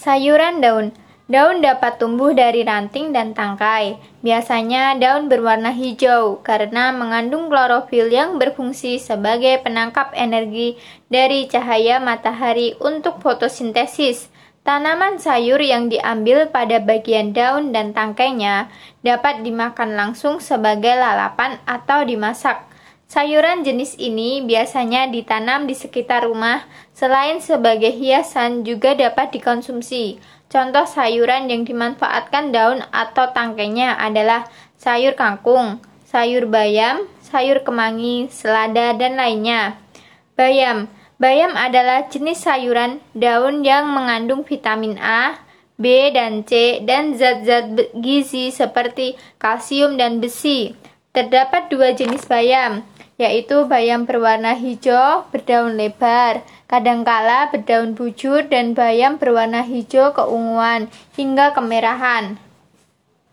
Sayuran daun Daun dapat tumbuh dari ranting dan tangkai. Biasanya daun berwarna hijau karena mengandung klorofil yang berfungsi sebagai penangkap energi dari cahaya matahari untuk fotosintesis. Tanaman sayur yang diambil pada bagian daun dan tangkainya dapat dimakan langsung sebagai lalapan atau dimasak. Sayuran jenis ini biasanya ditanam di sekitar rumah, selain sebagai hiasan juga dapat dikonsumsi. Contoh sayuran yang dimanfaatkan daun atau tangkainya adalah sayur kangkung, sayur bayam, sayur kemangi, selada, dan lainnya. Bayam Bayam adalah jenis sayuran daun yang mengandung vitamin A, B, dan C, dan zat-zat gizi seperti kalsium dan besi. Terdapat dua jenis bayam, yaitu bayam berwarna hijau berdaun lebar, kadangkala berdaun bujur dan bayam berwarna hijau keunguan hingga kemerahan.